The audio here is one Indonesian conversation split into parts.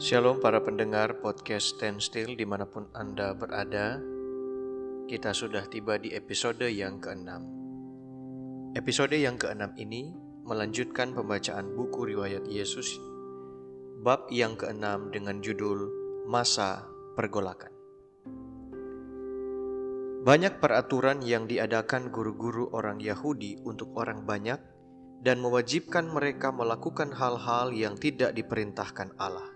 Shalom para pendengar podcast Stand Still di mana pun Anda berada. Kita sudah tiba di episode yang keenam. Episode yang keenam ini melanjutkan pembacaan buku riwayat Yesus Bab yang keenam dengan judul Masa Pergolakan. Banyak peraturan yang diadakan guru-guru orang Yahudi untuk orang banyak dan mewajibkan mereka melakukan hal-hal yang tidak diperintahkan Allah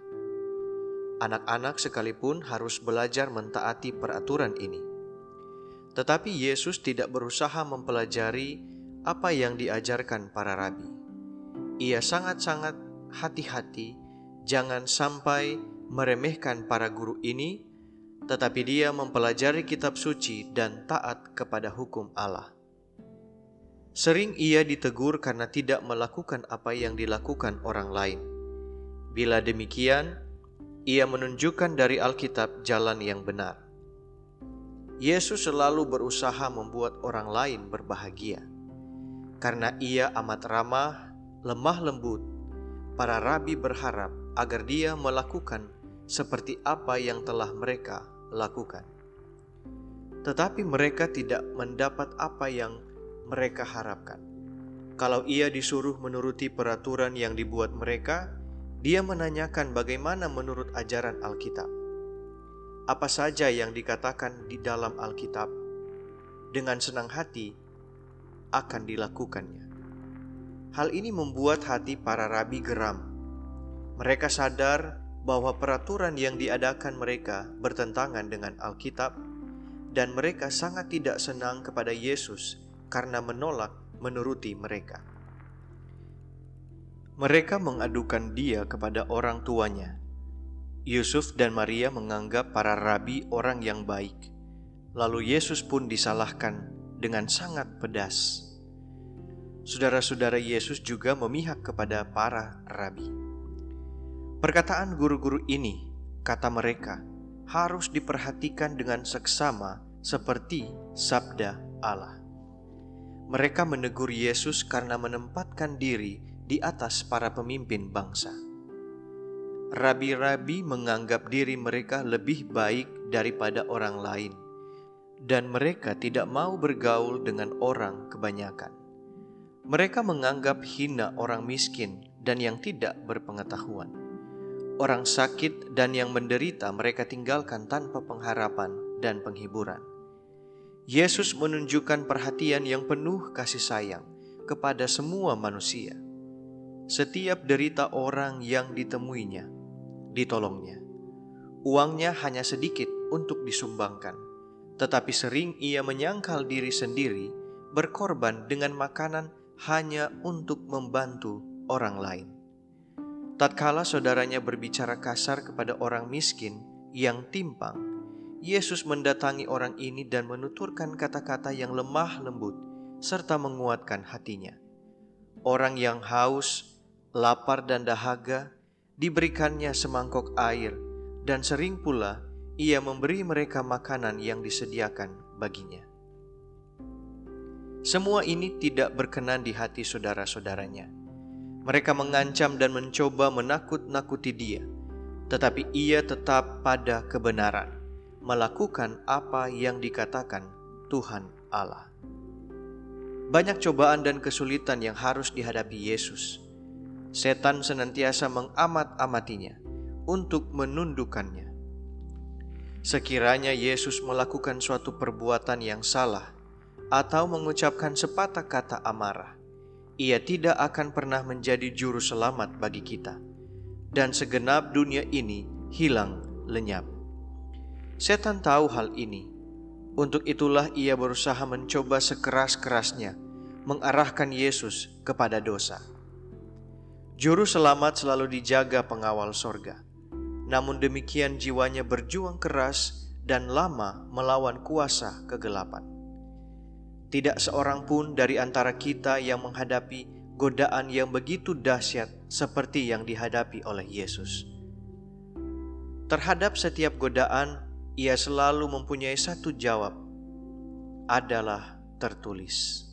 Anak-anak sekalipun harus belajar mentaati peraturan ini. Tetapi Yesus tidak berusaha mempelajari apa yang diajarkan para rabi. Ia sangat-sangat hati-hati jangan sampai meremehkan para guru ini, tetapi dia mempelajari kitab suci dan taat kepada hukum Allah. Sering ia ditegur karena tidak melakukan apa yang dilakukan orang lain. Bila demikian, ia menunjukkan dari Alkitab jalan yang benar. Yesus selalu berusaha membuat orang lain berbahagia. Karena ia amat ramah, lemah lembut, para rabi berharap agar dia melakukan seperti apa yang telah mereka lakukan. Tetapi mereka tidak mendapat apa yang mereka harapkan. Kalau ia disuruh menuruti peraturan yang dibuat mereka, dia menanyakan bagaimana menurut ajaran Alkitab. Apa saja yang dikatakan di dalam Alkitab, dengan senang hati akan dilakukannya. Hal ini membuat hati para rabi geram. Mereka sadar bahwa peraturan yang diadakan mereka bertentangan dengan Alkitab, dan mereka sangat tidak senang kepada Yesus karena menolak menuruti mereka. Mereka mengadukan dia kepada orang tuanya. Yusuf dan Maria menganggap para rabi orang yang baik. Lalu Yesus pun disalahkan dengan sangat pedas. Saudara-saudara Yesus juga memihak kepada para rabi. Perkataan guru-guru ini, kata mereka, harus diperhatikan dengan seksama seperti sabda Allah. Mereka menegur Yesus karena menempatkan diri di atas para pemimpin bangsa. Rabi-rabi menganggap diri mereka lebih baik daripada orang lain, dan mereka tidak mau bergaul dengan orang kebanyakan. Mereka menganggap hina orang miskin dan yang tidak berpengetahuan. Orang sakit dan yang menderita mereka tinggalkan tanpa pengharapan dan penghiburan. Yesus menunjukkan perhatian yang penuh kasih sayang kepada semua manusia setiap derita orang yang ditemuinya, ditolongnya. Uangnya hanya sedikit untuk disumbangkan, tetapi sering ia menyangkal diri sendiri berkorban dengan makanan hanya untuk membantu orang lain. Tatkala saudaranya berbicara kasar kepada orang miskin yang timpang, Yesus mendatangi orang ini dan menuturkan kata-kata yang lemah lembut serta menguatkan hatinya. Orang yang haus lapar dan dahaga, diberikannya semangkok air, dan sering pula ia memberi mereka makanan yang disediakan baginya. Semua ini tidak berkenan di hati saudara-saudaranya. Mereka mengancam dan mencoba menakut-nakuti dia, tetapi ia tetap pada kebenaran, melakukan apa yang dikatakan Tuhan Allah. Banyak cobaan dan kesulitan yang harus dihadapi Yesus setan senantiasa mengamat-amatinya untuk menundukkannya. Sekiranya Yesus melakukan suatu perbuatan yang salah atau mengucapkan sepatah kata amarah, ia tidak akan pernah menjadi juru selamat bagi kita, dan segenap dunia ini hilang lenyap. Setan tahu hal ini, untuk itulah ia berusaha mencoba sekeras-kerasnya mengarahkan Yesus kepada dosa. Juru selamat selalu dijaga pengawal sorga. Namun demikian jiwanya berjuang keras dan lama melawan kuasa kegelapan. Tidak seorang pun dari antara kita yang menghadapi godaan yang begitu dahsyat seperti yang dihadapi oleh Yesus. Terhadap setiap godaan, ia selalu mempunyai satu jawab, adalah tertulis.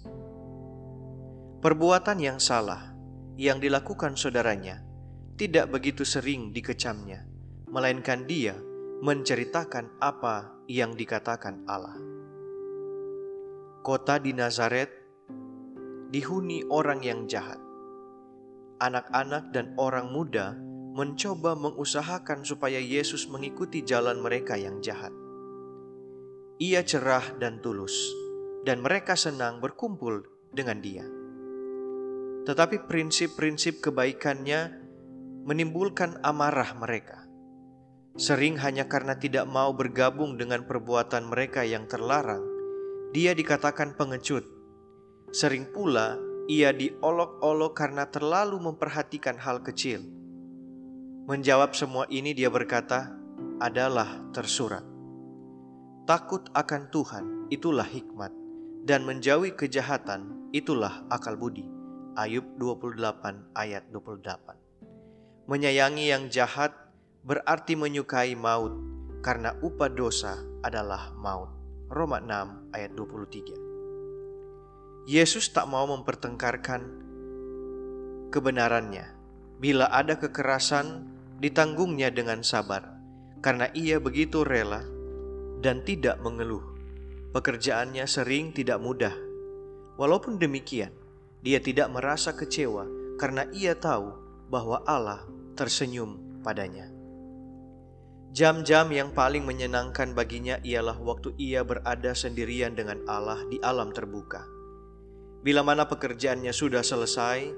Perbuatan yang salah yang dilakukan saudaranya tidak begitu sering dikecamnya, melainkan dia menceritakan apa yang dikatakan Allah. Kota di Nazaret dihuni orang yang jahat. Anak-anak dan orang muda mencoba mengusahakan supaya Yesus mengikuti jalan mereka yang jahat. Ia cerah dan tulus, dan mereka senang berkumpul dengan Dia. Tetapi prinsip-prinsip kebaikannya menimbulkan amarah mereka. Sering hanya karena tidak mau bergabung dengan perbuatan mereka yang terlarang, dia dikatakan pengecut. Sering pula ia diolok-olok karena terlalu memperhatikan hal kecil. Menjawab semua ini dia berkata, adalah tersurat. Takut akan Tuhan itulah hikmat dan menjauhi kejahatan itulah akal budi. Ayub 28 ayat 28. Menyayangi yang jahat berarti menyukai maut karena upah dosa adalah maut. Roma 6 ayat 23. Yesus tak mau mempertengkarkan kebenarannya. Bila ada kekerasan, ditanggungnya dengan sabar, karena ia begitu rela dan tidak mengeluh. Pekerjaannya sering tidak mudah. Walaupun demikian, dia tidak merasa kecewa karena ia tahu bahwa Allah tersenyum padanya. Jam-jam yang paling menyenangkan baginya ialah waktu ia berada sendirian dengan Allah di alam terbuka. Bila mana pekerjaannya sudah selesai,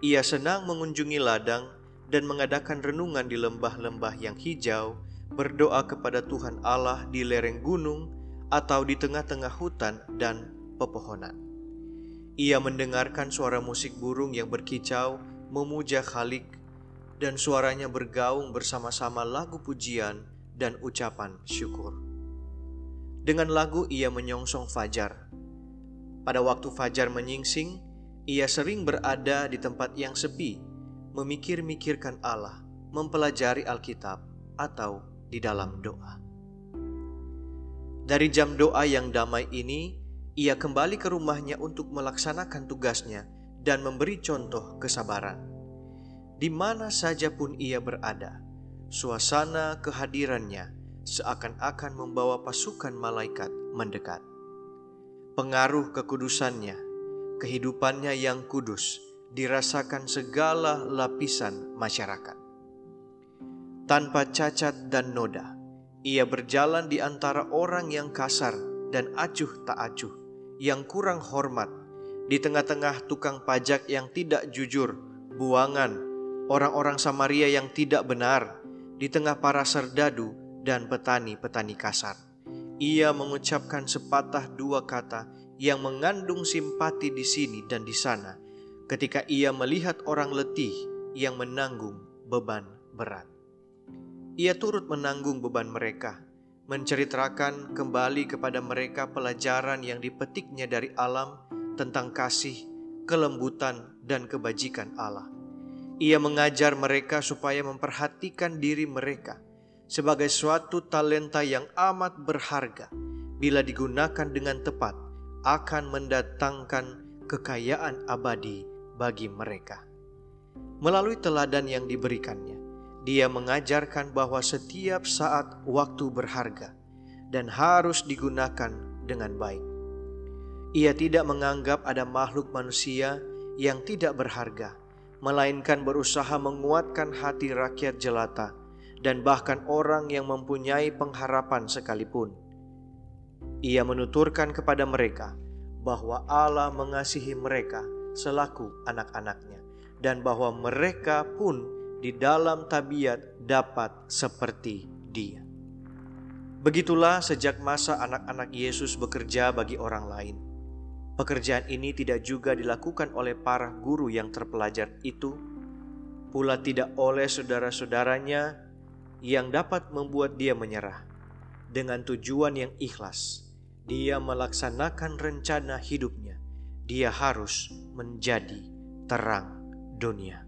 ia senang mengunjungi ladang dan mengadakan renungan di lembah-lembah yang hijau, berdoa kepada Tuhan Allah di lereng gunung atau di tengah-tengah hutan dan pepohonan. Ia mendengarkan suara musik burung yang berkicau, memuja Khalik dan suaranya bergaung bersama-sama lagu pujian dan ucapan syukur. Dengan lagu ia menyongsong fajar. Pada waktu fajar menyingsing, ia sering berada di tempat yang sepi, memikir-mikirkan Allah, mempelajari Alkitab, atau di dalam doa. Dari jam doa yang damai ini, ia kembali ke rumahnya untuk melaksanakan tugasnya dan memberi contoh kesabaran di mana saja pun ia berada, suasana kehadirannya seakan-akan membawa pasukan malaikat mendekat. Pengaruh kekudusannya, kehidupannya yang kudus, dirasakan segala lapisan masyarakat. Tanpa cacat dan noda, ia berjalan di antara orang yang kasar dan acuh tak acuh, yang kurang hormat, di tengah-tengah tukang pajak yang tidak jujur, buangan, orang-orang Samaria yang tidak benar di tengah para serdadu dan petani-petani kasar. Ia mengucapkan sepatah dua kata yang mengandung simpati di sini dan di sana ketika ia melihat orang letih yang menanggung beban berat. Ia turut menanggung beban mereka, menceritakan kembali kepada mereka pelajaran yang dipetiknya dari alam tentang kasih, kelembutan, dan kebajikan Allah. Ia mengajar mereka supaya memperhatikan diri mereka sebagai suatu talenta yang amat berharga. Bila digunakan dengan tepat, akan mendatangkan kekayaan abadi bagi mereka. Melalui teladan yang diberikannya, dia mengajarkan bahwa setiap saat waktu berharga dan harus digunakan dengan baik. Ia tidak menganggap ada makhluk manusia yang tidak berharga melainkan berusaha menguatkan hati rakyat jelata dan bahkan orang yang mempunyai pengharapan sekalipun. Ia menuturkan kepada mereka bahwa Allah mengasihi mereka selaku anak-anaknya dan bahwa mereka pun di dalam tabiat dapat seperti dia. Begitulah sejak masa anak-anak Yesus bekerja bagi orang lain Pekerjaan ini tidak juga dilakukan oleh para guru yang terpelajar itu, pula tidak oleh saudara-saudaranya yang dapat membuat dia menyerah. Dengan tujuan yang ikhlas, dia melaksanakan rencana hidupnya. Dia harus menjadi terang dunia.